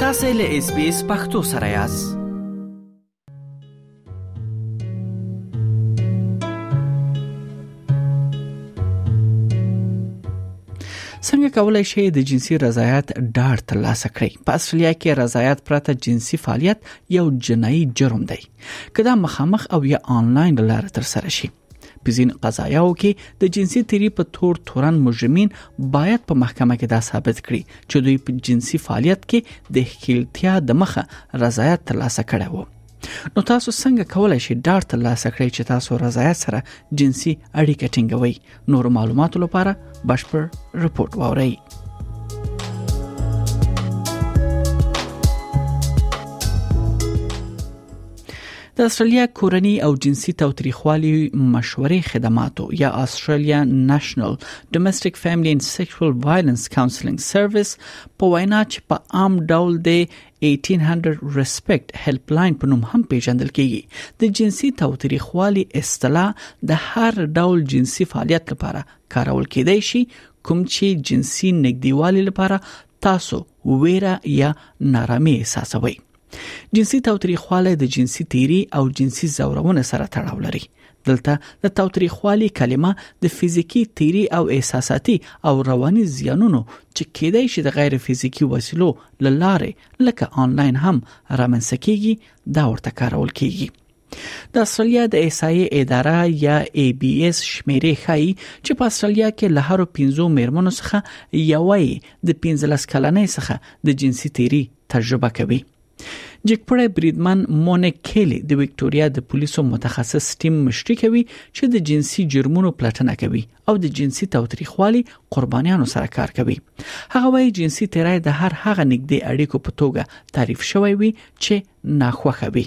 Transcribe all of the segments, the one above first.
تاسې له اس بي اس پختو سره یاست څنګه کولای شئ د جنسي رضایت ډاډ ترلاسه کړئ په استرالیا کې رضایت پرته جنسي فعالیت یو جنایي جرم دی کله مخامخ او یا آنلاین لاره تر سره شي په ځین قضایاو کې د جنسي تیری په تور تورن مجرمین باید په محکمه کې دا ثابت کړي چې دوی په جنسي فعالیت کې د ښکیلتیا د مخه رضایت ترلاسه کړی وو نو تاسو څنګه کولای شئ ډار ترلاسه کړئ چې تاسو رضایت سره جنسي اړیکه ټینګوي نور معلوماتو لپاره بشپړ رپورت واورئ د استرالیا کورنی او جنسي توتریخوالي مشورې خدماتو یا استرالیا نېشنل ډومېسټک فیملی اند سیکشوال وایلنس کاونسلینګ سرویس په وینا چې په عام ډول د 1800 ریسپیکټ هیلپ لاین په نوم هم پیژندل کیږي د جنسي توتریخوالي اصطلاح د هر ډول جنسي فعالیت لپاره کارول کېدای شي کوم چې جنسي نګدیوالي لپاره تاسو ویره یا نارامي احساسوي جنسي تاوتریخوالی د جنسي تیری او جنسي زورونه سره تړاو لري دلته د تاوتریخوالي کلمه د فزیکی تیری او احساساتي او رواني زیانونو چې کېدای شي د غیر فزیکی وسیلو لاره لکه آنلاین هم رامنځته کیږي دا ورته کارول کیږي د استرالیا د احصایې اداره یا ای بي اس شمیرې ښایي چې په استرالیا کې له هر 15 میرمنو څخه یوې د 15 کلنۍ څخه د جنسي تیری تجربه کوي جګپړی بریدمن مونیک کیلی د وکټوريا د پولیسو متخصص ټیم مشري کوي چې د جنسي جرمونو پلټنه کوي او د جنسي توتریخوالي قربانیانو سره کار کوي هغه وایي جنسي تیری د هر هغه نګدي اړیکو په توګه تعریف شوی وي چې ناخوښه وي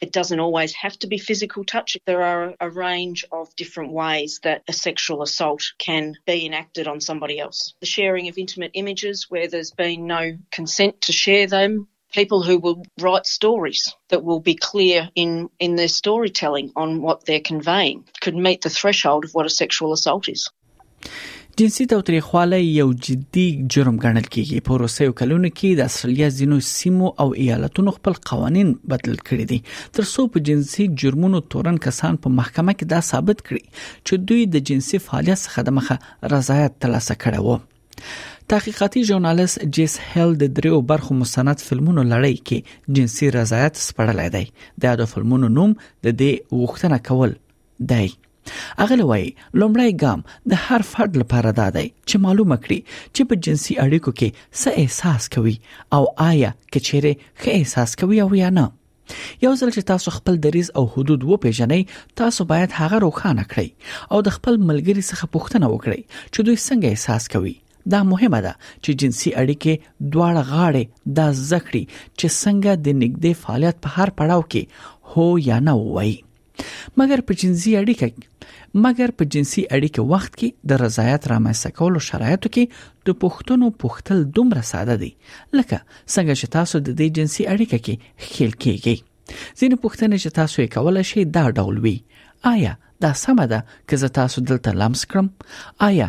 It doesn't always have to be physical touch. There are a range of different ways that a sexual assault can be enacted on somebody else. The sharing of intimate images where there's been no consent to share them, people who will write stories that will be clear in, in their storytelling on what they're conveying could meet the threshold of what a sexual assault is. جنسي تاوتریخوالی یو جدي جرم ګڼل کیږي په روسیو کلونو کې د استرالیا ځینو سیمو او ایالتونو خپل قوانين بدل کړي دي تر څو په جنسي جرمونو تورن کسان په محکمه کې دا ثابت کړي چې دوی د جنسي فعالیت څخه د مخه رضایت ترلاسه کړی وو تحقیقاتي ژورنالیست جیس هیل د دریو برخو مستند فلمونو لړۍ کې جنسي رضایت سپړلای دی د یادو فلمونو نوم د دې وښتنه کول دی هغه لوی لومړی ګام د هر فرد لپاره دا دی چې معلومه کړي چې په جنسي اړیکو کې څه احساس کوي او آیا کچېره ښه احساس کوي او یا نه یو ځل چې تاسو خپل دریز او حدود وپیژنئ تاسو باید هغه روښانه کړئ او د خپل ملګری څخه پوښتنه وکړئ چې دوی څنګه احساس کوي دا مهمه ده چې جنسي اړیکې دواړه غاړې دا ذکرې چې څنګه د نګدې فعالیت په هر پړاو کې هو یا نه وایي مګر په جنسي اړیکه مګر په جنسي اړیکه وخت کې د رضایت رامنځته کولو شرایطو کې د پښتنو پښتل دومره ساده دي لکه څنګه چې تاسو د دې جنسي اړیکه کې خېل کېږئ ځینې پښتنې چې تاسو یې کولای شئ دا ډول وي آیا دا سمه ده که زه تاسو دلته لمس کړم آیا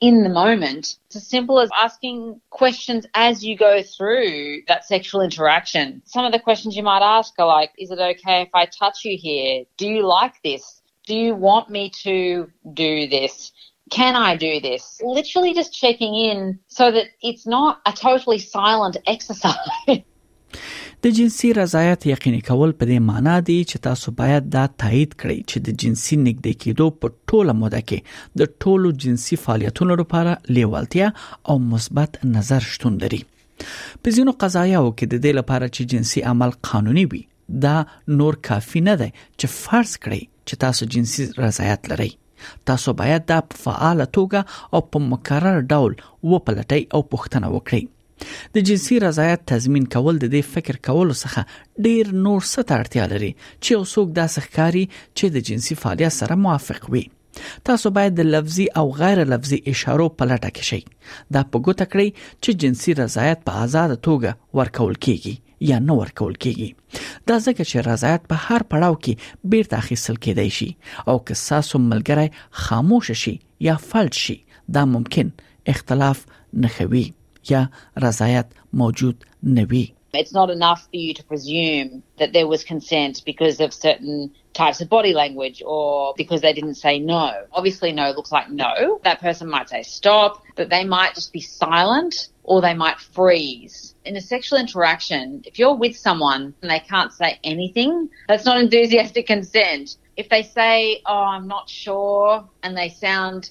in the moment, it's as simple as asking questions as you go through that sexual interaction. Some of the questions you might ask are like, is it okay if I touch you here? Do you like this? Do you want me to do this? Can I do this? Literally just checking in so that it's not a totally silent exercise. د جنسي رضایت یقیني کول په دې معنی دی چې تاسو باید دا تایید کړئ چې د جنسي نږدې کېدو په ټوله موده کې د ټولو جنسي فعالیتونو لپاره لیوالتیا او مثبت نظر شتون لري په ځینو قضایاو کې د دې لپاره چې جنسي عمل قانوني وي دا نور کافی نه دی چې فرض کړئ چې تاسو جنسي رضایت لرئ تاسو باید دا په فعال توګه او په مکرر ډول وپلټئ او پوښتنه وکړئ د جنسي رضایت تضمین کول د دې فکر کولو څخه ډیر نور څه ته اړتیا لري چې یو څوک داسې ښکاري چې د جنسي فعالیت سره موافق وي تاسو باید د لفظي او غیر لفظي اشارو په لټه کې شئ دا په ګوته کړئ چې جنسي رضایت په آزاد توګه ورکول کیږي یا نه ورکول کیږي دا ځکه چې رضایت په هر پړاو کې بیرته اخیستل کېدای شي او که تاسو ملګری خاموش شي یا فلج شي دا ممکن اختلاف نخوي یا رضایت موجود نوی It's not enough for you to presume that there was consent because of certain types of body language or because they didn't say no. Obviously, no looks like no. That person might say stop, but they might just be silent or they might freeze. In a sexual interaction, if you're with someone and they can't say anything, that's not enthusiastic consent. If they say, oh, I'm not sure, and they sound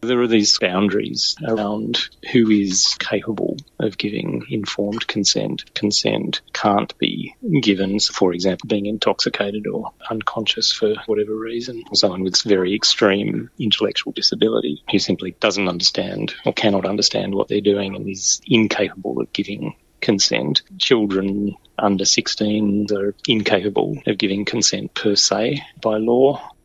There are these boundaries around who is capable of giving informed consent. Consent can't be given, for example, being intoxicated or unconscious for whatever reason. Someone with very extreme intellectual disability who simply doesn't understand or cannot understand what they're doing and is incapable of giving consent. Children under 16 are incapable of giving consent per se by law.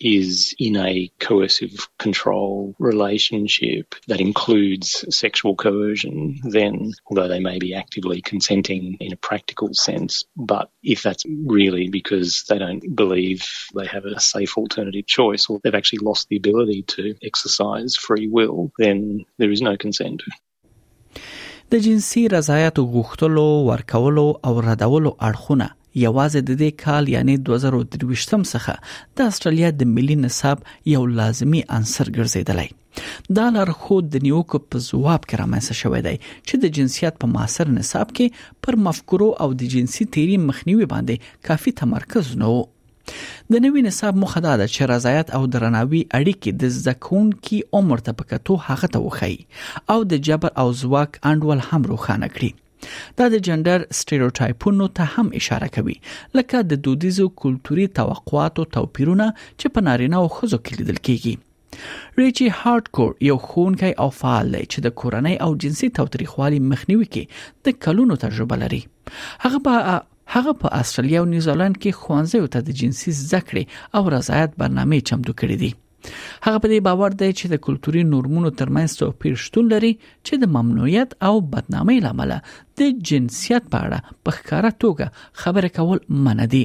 is in a coercive control relationship that includes sexual coercion, then although they may be actively consenting in a practical sense, but if that's really because they don't believe they have a safe alternative choice or they've actually lost the ability to exercise free will, then there is no consent. د جنسي رضایتو غوښتلو، ورکولو او ردولو اړخونه یوازې د دې کال یعنی 2023 څخه د استرالیا د ملي نصاب یو لازمی عنصر ګرځیدلی دا لارښود د نیوکو په ځواب کې رامنځته شوی دی چې د جنسیت په معاصر نصاب کې پر مفکورو او د جنسي تیری مخنیوي باندې کافي تمرکز نه د نوي نصاب موخه دا ده چې رضایت او درناوي اړیکې د زده کوونکي عمر ته په کتو هغه ته وخی او د جبر او ځواک انډول هم روښانه کړي دا د جندر سټیریوټایپونو ته هم اشاره کوي لکه د دودیزو کلتوري توقعاتو توپیرونه چې په نارینه او ښځو کې لیدل کیږي ریچی هارډکور یو خونکی او فعال دی چې د کورنۍ او جنسي توتریخوالي مخنیوي کې د کلونو تجربه لري هغه په هغه په استرالیا او نیوزیلند کې ښوونځیو ته د جنسي زده کړې او رضایت برنامې چمتو کړې دي هغه په دې باور دی چې د کلتوري نورمونو ترمنځ توپیر شتون لري چې د ممنوعیت او بدنامۍ لامل د جنسیت په اړه په ښکاره توګه خبرې کول منع دي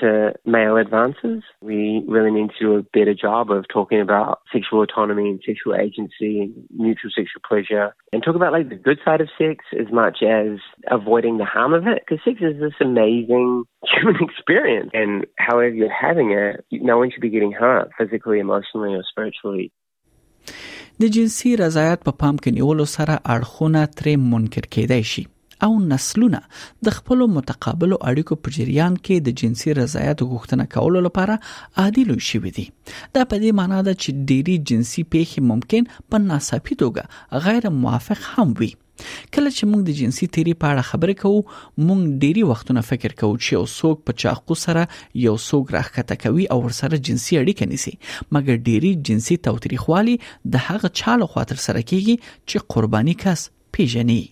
to male advances. We really need to do a better job of talking about sexual autonomy and sexual agency and mutual sexual pleasure and talk about like the good side of sex as much as avoiding the harm of it because sex is this amazing human experience and however you're having it, no one should be getting hurt physically, emotionally or spiritually. د جنسي رضایت په پام کې نیولو سره اړخونه ترې منکر کېدای شي او نسلونه د خپل متقابل اړیکو په جریان کې د جنسي رضایت غوښتنه کولو لپاره عادي لوي شوی دي دا په دې معنی ده چې ډېری جنسي پیښې ممکن په ناڅاپي توګه غیر موافق هم وي کله چې موږ د جنسي تیری په اړه خبرې کوو موږ ډیری وختونه فکر کوو چې یو څوک په چاقو سره یو څوک راخته کوي او ورسره جنسي اړیکه نیسي مګر ډیری جنسي توتریخوالي د هغه چا له خوا تر سره کیږي چې قرباني کس پیژني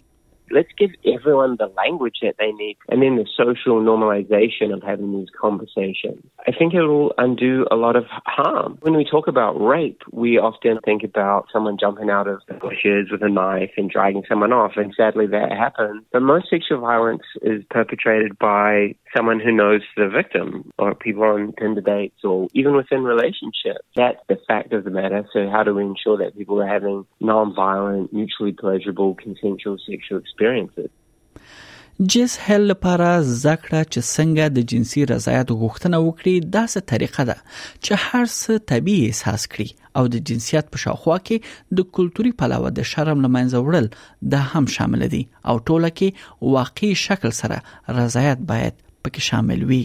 Let's give everyone the language that they need and then the social normalization of having these conversations. I think it will undo a lot of harm. When we talk about rape, we often think about someone jumping out of the bushes with a knife and dragging someone off, and sadly that happens. But most sexual violence is perpetrated by someone who knows the victim or people on Tinder dates or even within relationships. That's the fact of the matter. So how do we ensure that people are having non-violent, mutually pleasurable, consensual sexual experiences? جس هل لپاره زده کړه چې څنګه د جنسي رضایت غوښتنه وکړي داسې طریقه ده چې هر څه طبيعي احساس کړي او د جنسیت په شاوخوا کې د کلتوري پلوه د شرم لمنځه وړل دا هم شامل دي او ټوله کې واقعي شکل سره رضایت باید پکې شامل وي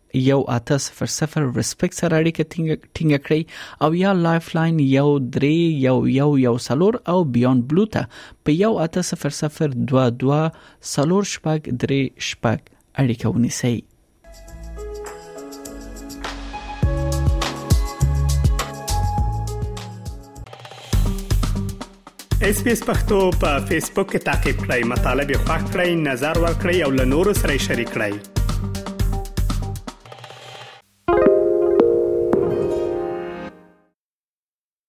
یو اته صفر صفر ریسپیکټ سره اړیکه ټینګه کړئ او یا لایف لاین یو درې یو یو یو سلور او بیان بلو ته په یو اته صفر صفر دوا دوا سلور شپږ درې شپږ اړیکه ونیسئ اس پی اس پختو په فیسبوک کې تا کې پلی مطلب یو فاک کړئ نظر ور کړئ او له نورو سره شریک کړئ